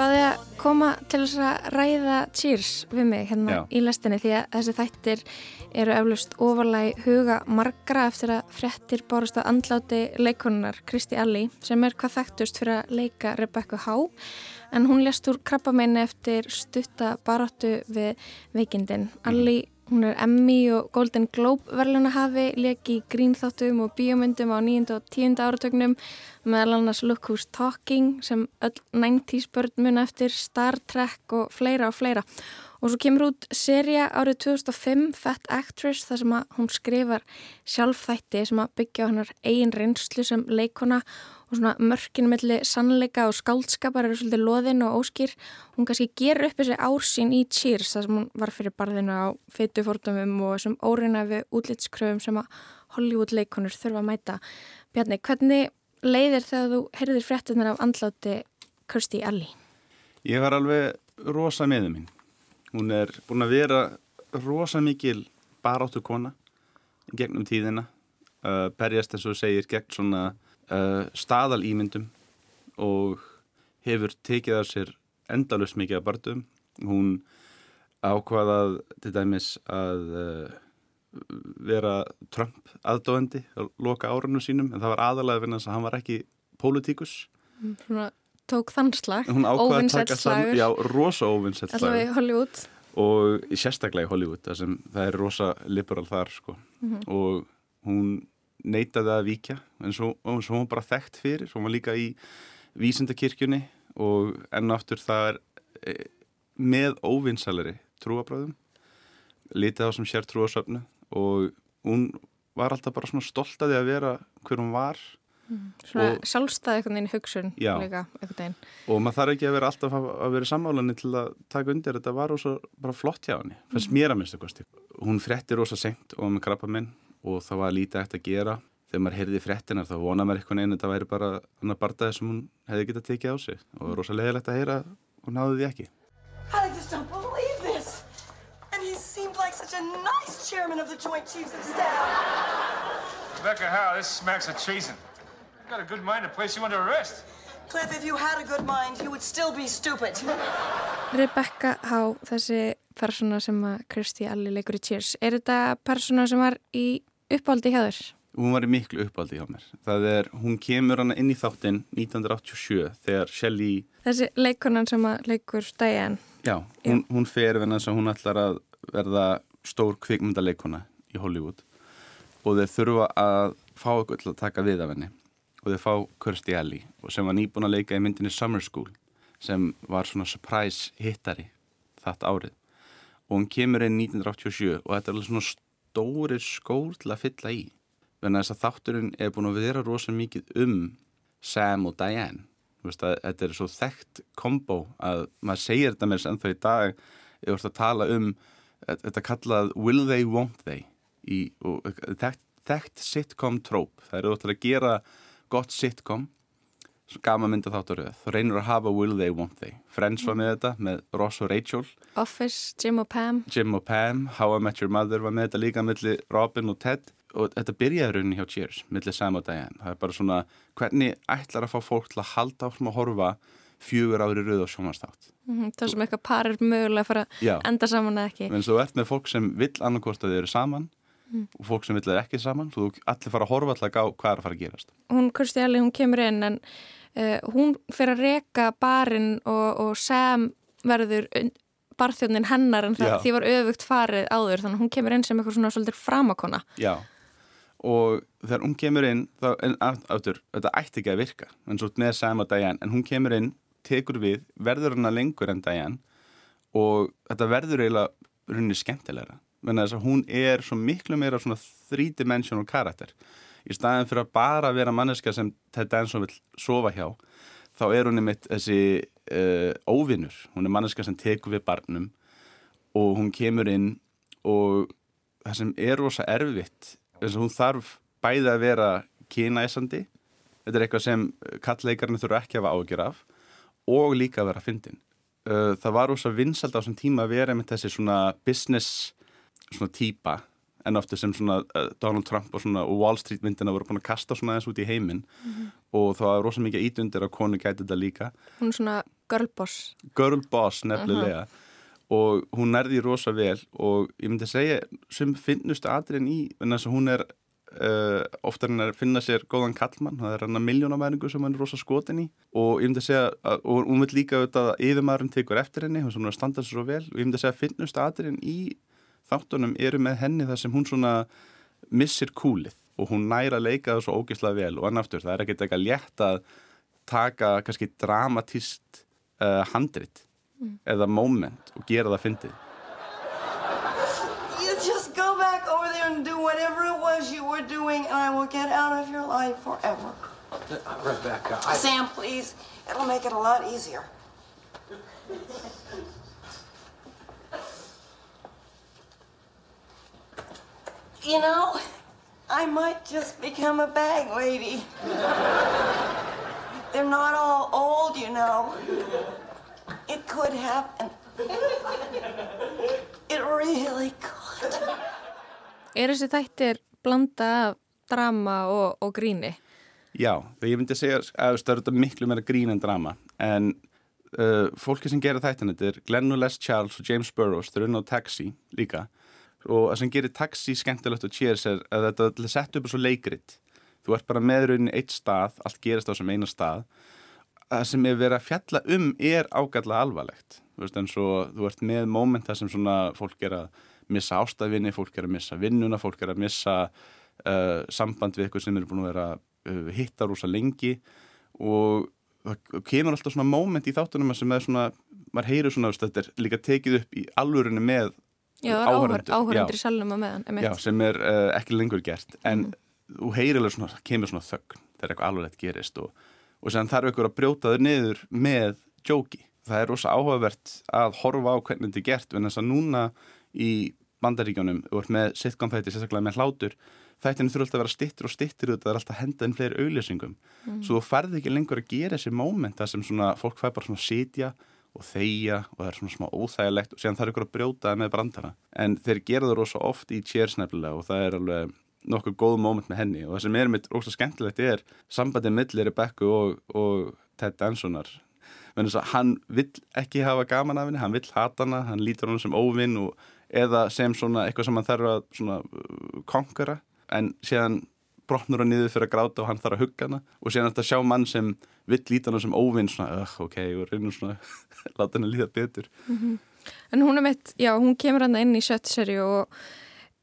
Bæði að koma til þess að ræða Cheers við mig hérna Já. í lestinni því að þessi þættir eru eflust ofalæg huga margra eftir að fréttir bárust á andláti leikonunar Kristi Alli sem er hvað þekktust fyrir að leika Rebecca Há en hún lest úr krabbameini eftir stutta baráttu við veikindin. Alli Hún er Emmy og Golden Globe verðlunahafi, leki í grínþáttum og bíómyndum á 9. og 10. áratögnum meðal annars Look Who's Talking sem öll 90s börn muna eftir Star Trek og fleira og fleira. Og svo kemur út seria árið 2005, Fat Actress, þar sem hún skrifar sjálfþætti sem að byggja á hennar eigin reynslu sem leikona og svona mörkinu milli sannleika og skáldskapar eru svolítið loðin og óskýr. Hún kannski gerur upp þessi ársýn í Cheers þar sem hún var fyrir barðinu á fytu fordumum og þessum óreina við útlitskröfum sem að Hollywood leikonur þurfa að mæta. Bjarni, hvernig leiðir þegar þú heyrðir fréttunar af andláti Kirstie Alley? Ég var alveg rosa meðu mín. Hún er búin að vera rosa mikil baráttu kona gegnum tíðina. Uh, berjast eins og segir gegn svona uh, staðalýmyndum og hefur tekið af sér endalust mikið af barndum. Hún ákvaðað til dæmis að uh, vera Trump aðdóðandi að loka árunum sínum en það var aðalega þess að hann var ekki pólitíkus. Svona tók þann slag, Hún að saman, slagur, já, rosa óvinsett slagur allavega í Hollywood. og sérstaklega í Hollywood þar sem það er rosa liberal þar sko. og hún neitaði að víkja en svo, svo hún bara þekkt fyrir svo hún var líka í vísindakirkjunni og enn og aftur það er með óvinsalari trúabræðum litið á sem sér trúasöfnu og hún var alltaf bara svona stolt að því að vera hver hún var Svona Og- sjálfstæði einhvern veginn hugsun Já. líka einhvern veginn. og maður þarf ekki að vera alltaf að, vera sammálanni til að taka undir þetta var rosa bara flott hjá henni fannst mér að minnstu kosti hún frétti rosa sengt og var með krabba minn og það var lítið eftir að gera þegar maður heyrði fréttinar þá vonaði maður eitthvað einu þetta væri bara annar bardaði sem hún hefði getað tekið á sig og það var rosa leiðilegt að heyra að hún náði því ekki I just don't believe this. And he seemed like such a nice chairman of the Joint Chiefs of Staff. Rebecca Howe, this smacks of treason. You've got a good mind to place you under arrest. Cliff, if you had a good mind, you would still be stupid. Rebecca Há, þessi persóna sem að Kirstie Alley leikur í Cheers, er þetta persóna sem var í uppáldi hjá þér? hún var í miklu uppáldi hjá mér. Það er, hún kemur hana inn í þáttinn 1987 þegar Shelley Þessi leikonan sem að leikur Diane. Já, hún, hún fer við þess að hún ætlar að verða stór kvikmyndaleikona í Hollywood. Og þeir þurfa að fá eitthvað til að taka við af henni. Og þeir fá Kirstie Alley og sem var nýbúin að leika í myndinni Summer School sem var svona surprise hittari þetta árið. Og hún kemur inn 1987 og þetta er alveg svona stórir skór til að fylla í. Þannig að þess að þátturinn er búin að vera rosa mikið um Sam og Diane. Veist þetta er svo þekkt kombo að maður segir þetta með þess ennþá í dag þú ert að tala um þetta kallað will they, won't they í, og þekkt, þekkt sitcom tróp, það eru ótaf að gera gott sitcom gama mynda þáttaröð, þú reynir að hafa will they, won't they, Friends var með þetta með Ross og Rachel, Office, Jim og Pam. Jim og Pam. How I Met Your Mother var með þetta líka milli Robin og Ted. Og þetta byrjaði rauninni hjá Cheers milli Sam og Diane, það er bara svona hvernig ætlar að fá fólk til að halda áfram að horfa fjögur ári rauð á sjónvarstátt Mhm, Það sem eitthvað par er mögulega að fara að enda saman eða ekki. en svo ert með fólk sem vill annarkvort að þið eru saman Mm. og fólk sem að þið ekki saman. Þú allir fara að horfa alltaf á hvað er að fara að gerast. Hún, Kirsti Elli, hún kemur inn en hún fyrir að reka barinn og, og Sam verður barþjóðnin hennar en það, Já. því var öfugt farið áður þannig að hún kemur inn sem eitthvað svona svolítið framakona. Já, og þegar hún kemur inn, þá, en aftur, þetta ætti ekki að virka, en svo með Sam og Diane, en hún kemur inn, tekur við, verður hana lengur en Diane og þetta verður eiginlega runni skemmtilegra, menn þess að hún er svo miklu meira svona three-dimensional karakter. Í staðin fyrir að bara vera manneska sem Ted Danson vil sofa hjá, þá er hún einmitt þessi uh, óvinnur, hún er manneska sem tekur við barnum og hún kemur inn og það sem er rosa erfitt þess að hún þarf bæði að vera kynæsandi þetta er eitthvað sem kallleikarnir þurfa ekki að hafa ágjör af og líka að vera fyndin. Uh, það var rosa vinsald á þessum tíma að vera með þessi svona business svona típa en ofta sem svona uh, Donald Trump og, svona, og Wall Street myndina voru búin að kasta svona eins út í heiminn. Mhm. og það var rosa mikið ítundir að konu gæti þetta líka. Hún er svona girlboss. girl boss nefnilega. Og hún nærði rosa vel. Og ég myndi segja sem finnustu atriðin í en þess að hún er uh, oftar en að finna sér góðan kallmann það er hann að miljónamæringu sem hann er rosa skotin í. Og ég myndi segja að, og hún vil líka auðvitað að yfirmaðurinn tekur eftir henni. Hún er að standa sér svo vel. Og ég myndi segja að finnustu atriðin í þáttunum eru með henni þar sem hún svona missir kúlið og hún næra leika það svo ógeðslega vel og annaftur það er ekkert eitthvað létt að taka kannski dramatist uh, handrit Mm. eða moment og gera það fyndið You just go back over there and do whatever it was you were doing, and I will get out of your life forever. Rebecca, I... Sam, please. It'll make it a lot easier. You know, I might just become a bag lady. They're not all old, you know. It could happen. It really could. Er þessi þættir blanda af drama og, og gríni? Já, ég myndi segja að það eru miklu meira grín en drama en uh, fólki sem gera þættin þetta er Glenn og Les Charles og James Burrows þeir eru inn á Taxi líka og það sem gerir Taxi skemmtilegt og Cheers er að þetta sett upp svo leikrit. Þú ert bara með rauninni eitt stað allt gerist á sem eina stað. Það sem er verið að fjalla um er ágætlega alvarlegt. Þú veist eins og þú ert með moment þar sem svona fólk er að missa ástæðvinni, fólk er að missa vinnuna fólk er að missa uh, samband við eitthvað sem eru búin að vera uh, hitta rosa lengi. Og það kemur alltaf svona moment í þáttunum sem er svona, maður heyrir svona þetta er líka tekið upp í alvörunni með Já, áhörundur í Já. salnum að meðan. Já, sem er uh, ekki lengur gert en þú heyrir alveg svona, kemur svona þögn þegar eitthvað alvarlegt gerist og, og sem þarf ykkur að brjóta þau niður með jóki. Það er rosa áhugavert að horfa á hvernig þetta er gert en þess að núna í bandaríkjónum ert með sitcom þætti, sérstaklega með hlátur þættinu þurfa alltaf að vera stittur og stittur og það er alltaf að henda inn fleiri auglýsingum Mm. svo þú færði ekki lengur að gera þessi moment það sem svona fólk fær bara svona sitja og þeia og það er svona smá óþægilegt og síðan þarf ykkur að brjóta það með brandara. En þeir gera það rosa oft í Cheers nefnilega og það er alveg nokkuð góð moment með henni. Og það sem er mitt rosa skemmtilegt er sambandið millir Rebecca og, og Ted Dansonar. Þess að hann vill ekki hafa gaman af henni, hann vill hata hana, hann lítur hann sem óvinn eða sem svona eitthvað sem hann þarf að svona uh, en síðan brotnur hann niður fyrir að gráta og hann þarf að hugga hana og síðan þetta sjá mann sem vill líta hana sem óvinn svona, uh, ok, og reynum svona láta hann að líða betur Mhm. En hún er mitt, já, hún kemur hann inn í sjöttseri og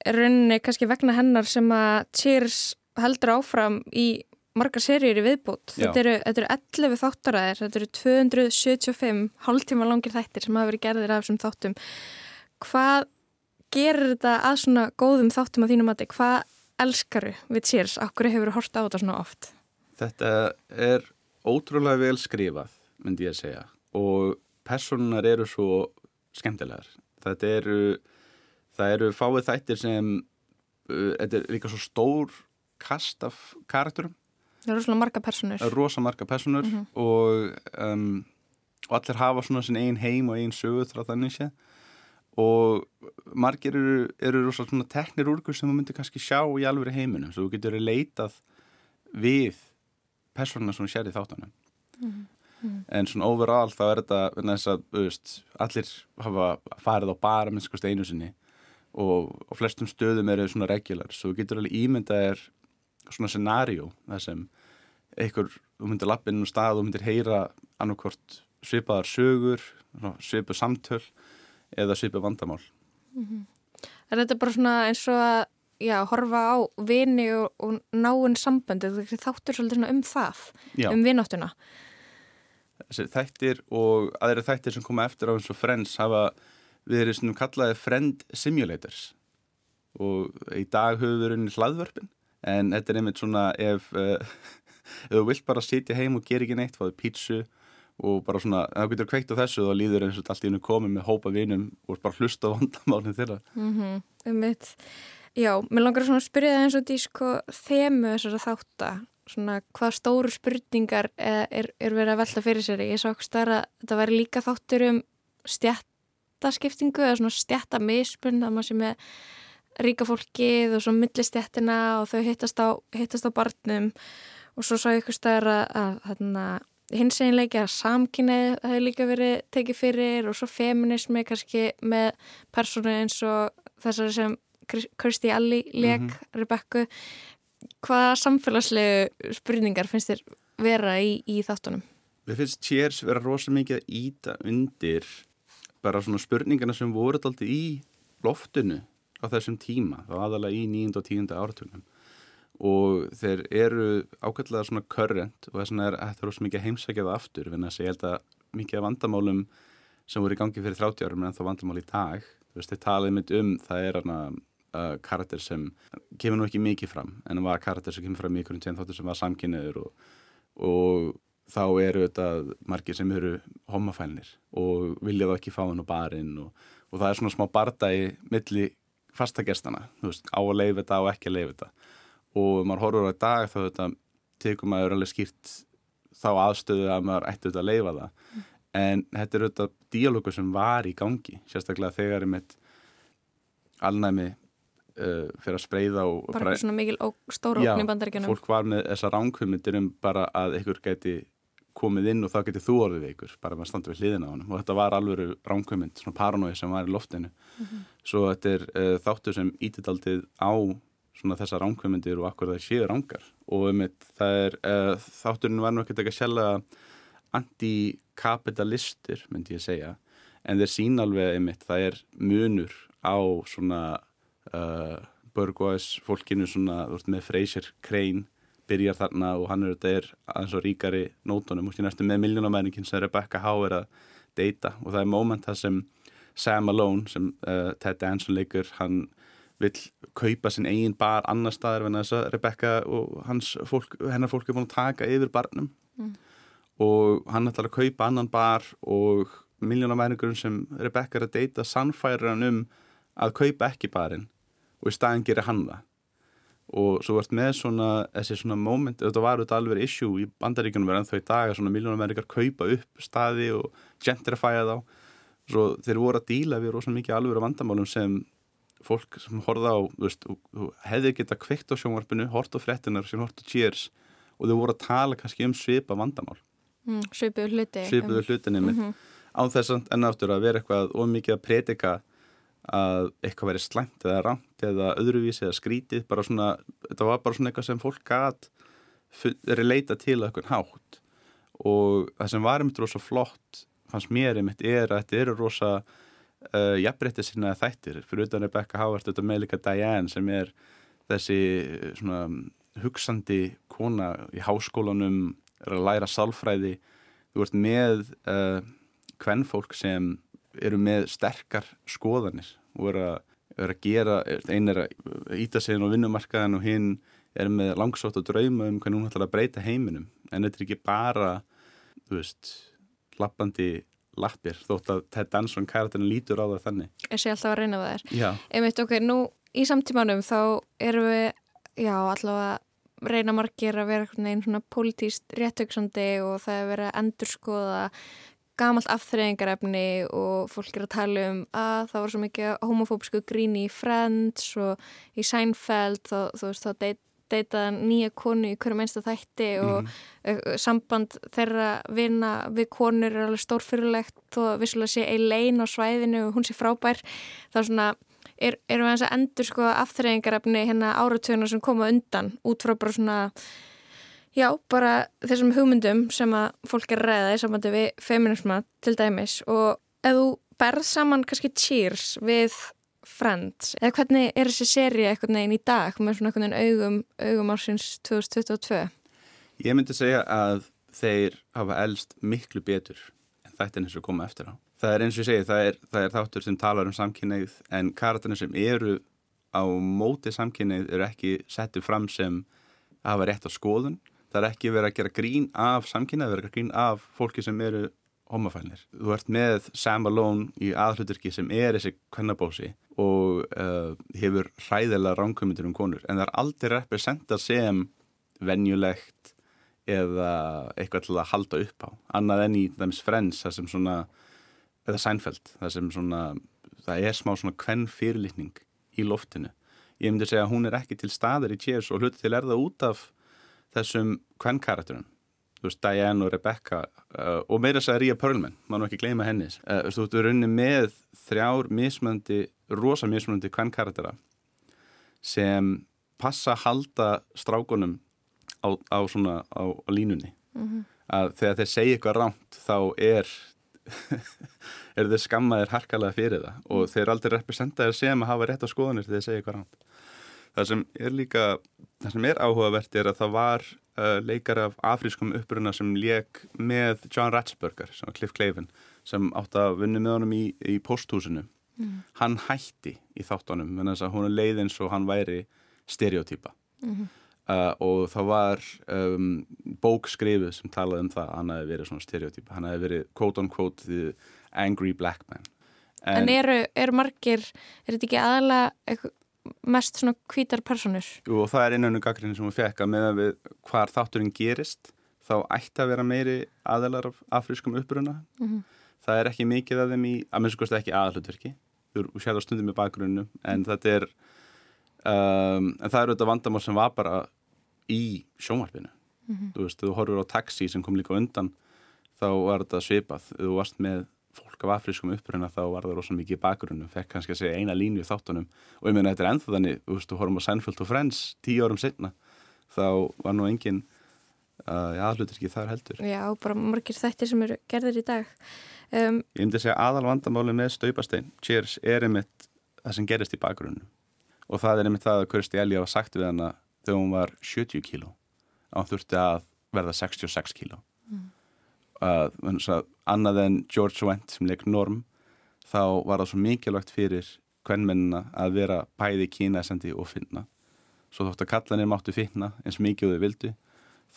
rauninni kannski vegna hennar sem að Cheers heldur áfram í margar seríur í viðbútt. Þetta eru, þetta eru 11 þáttaræðir, þetta eru 275 hálftíma langir þættir sem hafa verið gerðir af þessum þáttum. Hvað gerir þetta að svona góðum þáttum á þínum mati? Hvað elskaru við Cheers? Akkur hefur þú horta á þetta svona oft? Þetta er ótrúlega vel skrifað, myndi ég að segja og personunar eru svo skemmtilegar. Þetta eru það eru fáið þættir sem uh, þetta er líka svo stór kast af karakterum Það eru svona marga personur. Það eru rosa marga personur Mhm. og, um, og allir hafa svona sin einn heim og einn sögu þrá þannig sé og margir eru, eru rosa svona teknir úrgur sem þú myndir kannski sjá í alveg heiminum svo þú getur leitað við personuna sem þú sér í þáttunum Mhm. Mhm. en svona overall þá er þetta þess að veist, allir hafa farið á bara minnst kosti einu sinni og á flestum stöðum eru svona regular svo þú getur alveg ímyndað er svona scenario þar sem einhver, þú myndir lappinn um stað og myndir heyra annarkvort svipaðar sögur svipuð samtöl eða svipuð vandamál Er þetta bara svona eins og að já, horfa á vini og, og náinn sambandi, þú þáttur svolítið svona um það, Já. um vináttuna. þessi þættir og aðri þættir sem koma eftir á eins og Friends hafa verið svona kallaði Friend Simulators og í dag höfum við runni hlaðvörpin en þetta er einmitt svona ef, uh, ef þú vilt bara sitja heim og gera ekki neitt, fáðu pítsu og bara svona, þú getur kveikt á þessu þá líður eins og allt í hennu komið með hópa vinum og bara hlusta vandamálinn þeirra Mm um mitt. Já, mér langar svona að spyrja það eins og því sko þemu þessara þátta, svona hvað stóru spurningar er, er, er verið að velta fyrir sér. Ég sá ekki starra að þetta væri líka þáttur um stjættaskiptingu eða svona stjættamisbund, það maður sem er ríka fólkið og svo millistjættina og þau hittast á, hittast á barnum og svo sá ég eitthvað stærra að, að, að hins einleiki að samkynnið hefur líka verið tekið fyrir og svo feminismi kannski með persónu eins og þessari sem Kirstie Alley leik, Mhm. Rebecca hvaða samfélagslegu spurningar finnst þér vera í, í þáttunum? Við finnst Cheers vera rosa mikið að íta undir bara svona spurningarna sem voru daldi í loftinu á þessum tíma, aðalega í 9. og 10. áratunum og þeir eru ákveðlega svona current og þess vegna er þetta rosa mikið að heimsækja það aftur, þess að ég held að mikið af vandamálum sem voru í gangi fyrir 30 árum en þá vandamál í dag. Þú veist, þeir talaði mynd um, það er hana uh, karakter sem kemur nú ekki mikið fram, en var karakter sem kemur fram í einhverjum tveim þáttur sem var samkynniður og, og þá eru þetta margir sem eru homafælnir og vilja þá ekki fá hann á barinn og, og það er svona smá bardagi milli fastagestana, þú veist, á að leifa þetta og ekki að leifa þetta og ef maður horfur á dag þá þetta tekur maður alveg skýrt þá aðstöðu að maður ætti þetta að leifa það. En þetta er auðvitað díalógu sem var í gangi, sérstaklega þegar er mitt alnæmi uh, fyrir að spreyða og Bara eitthvað svona mikil stóra ókn í bandaríkjunum. fólk var með þessa ránkvömyndir um bara að ykkur geti komið inn og þá geti þú orðið ykkur bara með að standa við hliðina á honum. Og þetta var alveg ránkvömynd, svona paranói sem var í loftinu. Svo þetta er uh, þáttur sem ítidaldið á svona þessa ránkvömyndir og akkur það séu rángar og um það er uh, þátturinn var nú ekkert ekki að sjálfa antikapitalistir myndi ég segja. En þeir sín alveg einmitt það er munur á svona uh, Burgóis fólkinu svona með Fraser Crane byrjar þarna og hann er þetta er aðeins og ríkari nótunum. Og næstu með miljónamæningin sem Rebecca Howe er að deyta. Og það er moment það sem Sam Malone sem uh, Ted Danson leikur hann vill kaupa sinn eigin bar annar staðar en þess að Rebecca og fólk, hennar fólk er búin að taka yfir barnum. Mm. og hann ætlar að kaupa annan bar og miljónamæningurinn sem Rebecca er að deyta sannfærir hann um að kaupa ekki barinn og í staðin gerir hann það. Og svo vart með svona þessi svona moment, þetta var auðvitað alveg issue í bandaríkunum verið ennþá í dag að svona miljónamærikar kaupa upp staði og gentrifæja þá. Svo þeir voru að díla við rosa mikið alveg vandamálum sem fólk sem horfða á, þú veist, hefði geta kveikt á sjónvarpinu, hort á frettinar sem hort á cheers og þau voru að tala kannski um svipa vandamál. Mm, Svipuðu hluti svipuðu hlutinni mitt Mhm. á þess að enn aftur að vera eitthvað ómikið að predika að eitthvað veri slæmt eða rámt eða öðruvísi eða skrítið bara svona, þetta var bara svona eitthvað sem fólk gat leita til að eitthvað hátt. Og það sem var einmitt rosa flott fannst mér einmitt er að þetta eru rosa uh, jafnbreytti sinna þættir. Fyrir utan Rebecca Howard þetta með líka Diane sem er þessi eh, svona hugsandi kona í háskólanum er að læra sálfræði. Þú ert með uh, kvennfólk sem eru með sterkar skoðanir og eru að, eru að gera, einn er að íta sig inn á vinnumarkaðin og hinn er með langsótt að drauma um hvernig hún ætlar að breyta heiminum. En þetta er ekki bara þú veist, lappandi lappir þótt að Ted Danson karakterin lítur á það þannig. Ég sé alltaf að reyna það Já, Einmitt, ok, nú í samtímanum þá erum við, já, allavega reyna margir að vera veginn svona pólitíst réttöksandi og það er verið að endurskoða gamalt afþreyingarefni og fólk er að tala um að það var svo mikið homofóbsku gríni í Friends og í Seinfeld þá, þú veist, þá dey- deyta nýja konu í hverjum einsta þætti og uh, samband þeirra vinna við konur er alveg stórfyrirlegt og vissulega sé Elaine á svæðinu og hún sé frábær. Þá svona er, erum við eins að endur sko afþreyingarefni hérna áratuguna sem koma undan út frá bara svona já, bara þessum hugmyndum sem að fólk er ræða í sambandi við feminisma til dæmis. Og ef þú berð saman kannski Cheers við Friends, eða hvernig er þessi séri eitthvað neginn í dag með svona eitthvað augum, augum ársins 2022 Ég myndi segja að þeir hafa elst miklu betur en þættin sem koma eftir á. Það er eins og ég segi, það er, það er þáttur sem talar um samkynneið en karakterina sem eru á móti samkynneið eru ekki settið fram sem hafa rétt á skoðun. Það er ekki verið að gera grín af samkynneið, verið að gera grín af fólki sem eru homofælnir. Þú ert með Sam Malone í aðhluturki sem er þessi kvennabósi og uh, hefur hræðilega ránkvömyndir um konur en það er aldrei representað sem venjulegt eða eitthvað til að halda upp á annað enn í dæmis Friends það sem svona, eða Seinfeld það sem svona, það er smá svona kvenn fyrirlitning í loftinu ég myndi segja að hún er ekki til staðar í Cheers og hluti til er það út af þessum kvenn karakterum þú veist, Diane og Rebecca uh, og meira þess að Ria Perlman, maður ekki gleyma henni. Uh, þú veist, þú er runni með þrjár mismöndi, rosa mismöndi kvenn karaktera sem passa að halda strákunum á, á svona á, á línunni. Mhm. að þegar þeir segja eitthvað rámt þá er er þeir skammaðir harkalega fyrir það. Og þeir aldrei representaðir sem að hafa rétt á skoðanir þegar þeir segja eitthvað rámt það sem er líka það sem er áhugavert er að það var uh, leikar af afrískum uppruna sem leik með John var Cliff Clavin sem átt að vinna með honum í, í posthúsinu Mhm. hann hætti í þáttunum en þess að hún er leið eins og hann væri stereotýpa Mhm. uh, og það var um, bók skrifuð sem talaði um það að hann hefði verið svona stereotýpa hann hefði verið quote on quote the angry black man En, eru, eru margir, er þetta ekki eitthvað, mest svona hvítar personur? Jú, og það er innanum gaggrinni sem hún fekk að með að við hvar þátturinn gerist þá ætti að vera meiri aðelar af afrískum uppruna Mhm. það er ekki mikið af þeim í, að minnst kosti ekki aðalutverki þú sér það stundum í bakgrunnum en þetta er um, en það er auðvitað vandamál sem var bara í sjónvarpinu Mhm. þú veist, þú horfur á taxi sem kom líka á undan þá var þetta svipað þú varst með fólk af afrískum uppruna þá var það rosa mikið í bakgrunnum fekk kannski að segja eina línu í þáttunum. Og ég meina þetta er ennþá þannig, þú veist, þú horfum á Seinfeld og Friends tíu árum setna þá var nú engin uh, já, hlutir ekki þar heldur. Já, bara margir þættir sem eru gerðir í dag. Um, Ég myndi segja aðal vandamáli með staupastein Cheers er einmitt það sem gerist í bakgrunnu og það er einmitt það að Kirsti Elja var sagt við hana þegar hún var 70 kíló. Að hún þurfti að verða 66 kíló. Mm. Að, að annað en George Wendt sem leik Norm þá var það svo mikilvægt fyrir kvennmennina að vera bæði kynæsandi og finna svo þótt að kallanir máttu finna eins mikið þau vildu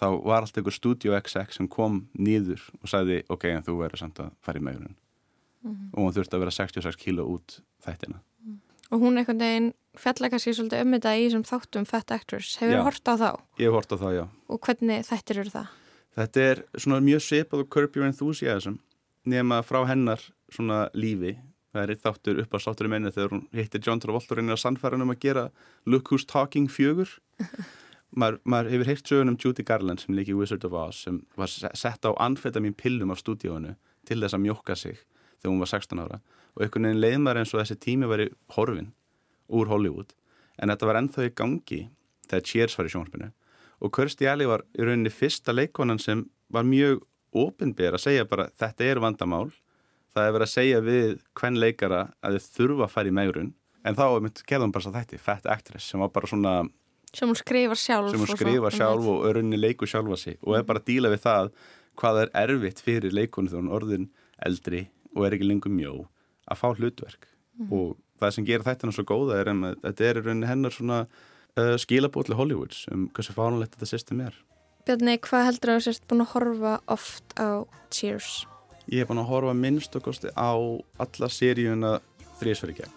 þá var allt einhver Studio XX sem kom nýður og sagði ok, en þú verður samt að fara í megrun Mhm. og hún þurfti að vera 66 kíló út þættina og hún einhvern veginn fjalla kannski svolítið um þetta í þessum þáttum Fat Actors. Hefur þú hort á þá? Ég hef hort á það, já Og hvernig þættir eru það? Þetta er svona mjög svipað og Curb Your Enthusiasm nema frá hennar svona lífi. Það er eitt þáttur upp á sáttur í menni þegar hún hittir John Travolta og reynir að sannfæra um að gera Look Who's Talking fjögur. Maður, maður hefur heyrt sögun um Judy Garland sem leikir Wizard of Oz sem var se- sett á anfetamin pillum af stúdíónu til þess að mjokka sig þegar hún var 16 ára. Og einhvern veginn leið maður eins og þessi tími væri horfin úr Hollywood. En þetta var ennþá í gangi þegar Cheers var í sjónvarpinu og Kirstie Alley var í rauninni fyrsta leikonan sem var mjög opinber að segja bara þetta er vandamál það er verið að segja við hvern leikara að þið þurfa að fara í megrun en þá gerði hún bara svo þætti Fat Actress sem var bara svona Sem hún skrifar sjálf. sem hún skrifa sjálf og örunni leiku sjálfa sig og er bara að díla við það hvað er erfitt fyrir leikonu þegar hún orðin eldri og er ekki lengur mjó að fá hlutverk Mhm. og það sem gerir þættina svo góða er að þetta er rauninni hennar svona uh, skilabótli Hollywoods um hversu fánulegt þetta system er Bjarni, hvað heldur að þú sérst búin að horfa oft á Cheers? Ég hef búin að horfa minnst okkosti á alla seríuna þrísverði gegn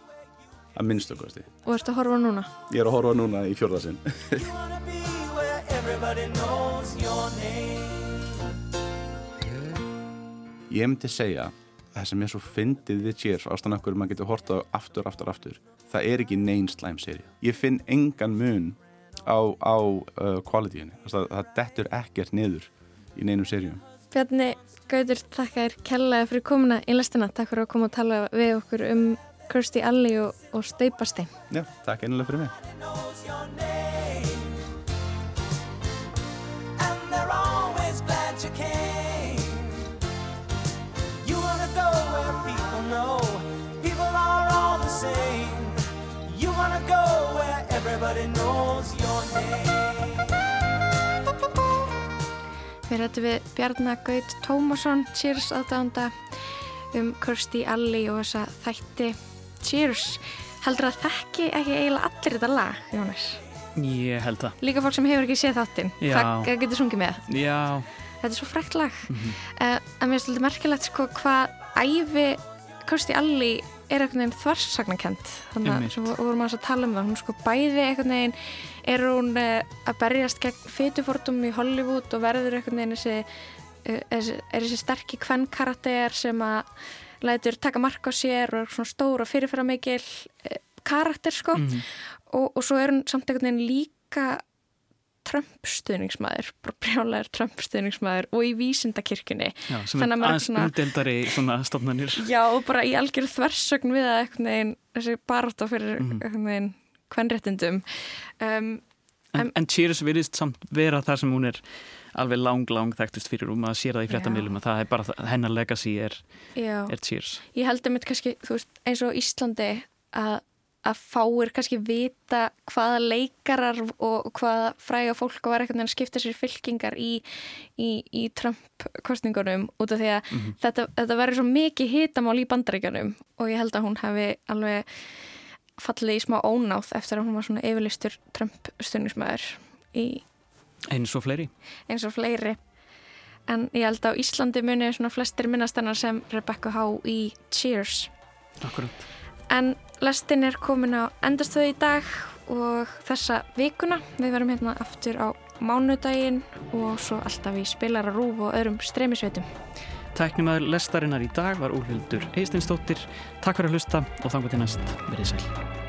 að minnst okkosti Og ertu að horfa núna? Ég er að horfa núna í fjórðasinn Where everybody knows your name. Ég myndi segja það sem er svo fyndið við Cheers ástæðan okkur maður getur horta á aftur, aftur, aftur það er ekki neyn slæm seri ég finn engan mun á, á uh, qualityinu það, það dettur ekkert niður í neinum serjum Bjarni Gautur, þakka þér kellaði fyrir komuna í lestina. Takk fyrir að koma að tala við okkur um Kirstie Alley og, og Staupastein. Já, takk einlega fyrir mig Við rættum við Bjarnar Gaut Tómasson, Cheers aðdánda um Kirstie Alley og þessa þætti Cheers. Heldur að þekki ekki eiginlega allir þetta lag, Jónas? Ég held það. Líka fólk sem hefur ekki séð þáttinn. Það það getur sungið með. Já, Þetta er svo frækt lag. Mhm. uh, en mér er svolítið merkilegt sko hvað æfi Kirstie Alley er einhvern veginn þvarsagnakent. Þannig að vorum að tala um það. Hún sko bæði einhvern veginn er hún uh, að berjast gegn fytufordum í Hollywood og verður einhvern veginn þessi, uh, þessi er þessi sterkir kvennkarakter sem að lætur taka mark á sér og er svona stór og fyrirfæra mikil uh, karakter sko Mhm. og, og svo er hún samt einhvern veginn líka Bara brjálæður Trump stuðningsmæður og í vísindakirkjunni já sem er aðeins svona- umdeldari svona stofnanir. Já, og bara í algjör þversögn við að einhvern veginn, þessi barátta fyrir Mhm. einhvern veginn kvenréttindum um, En, en Cheers virðist samt vera þar sem hún er alveg lang, lang þekktust fyrir og maður sér það í fréttamilum að það er bara hennar legacy er, er Cheers. ég held um þetta kannski, þú veist, eins og Íslandi að, að fáir kannski vita hvaða leikarar og hvaða fræga fólk var einhvern veginn að skipta sér fylkingar í, í, í Trump-kostningunum út af því að Mhm. þetta, þetta verður svo mikið hitamál í bandaríkjanum og ég held að hún hefði alveg fallið í smá ónáð eftir að hún var svona yfirlistur Trump-stunningsmæður í Eins og fleiri. eins og fleiri en ég held að á Íslandi muni svona flestir minnast hennar sem Rebecca Há í Cheers Akkurat. En lestin er komin á endastöðu í dag og þessa vikuna við verum hérna aftur á mánudaginn og svo alltaf í spilara rúf og öðrum streymisveitum Tæknimaður lestarinnar í dag var Úlfildur Eistinsdóttir. Takk fyrir að hlusta og þangu til næst. Verðið sæl.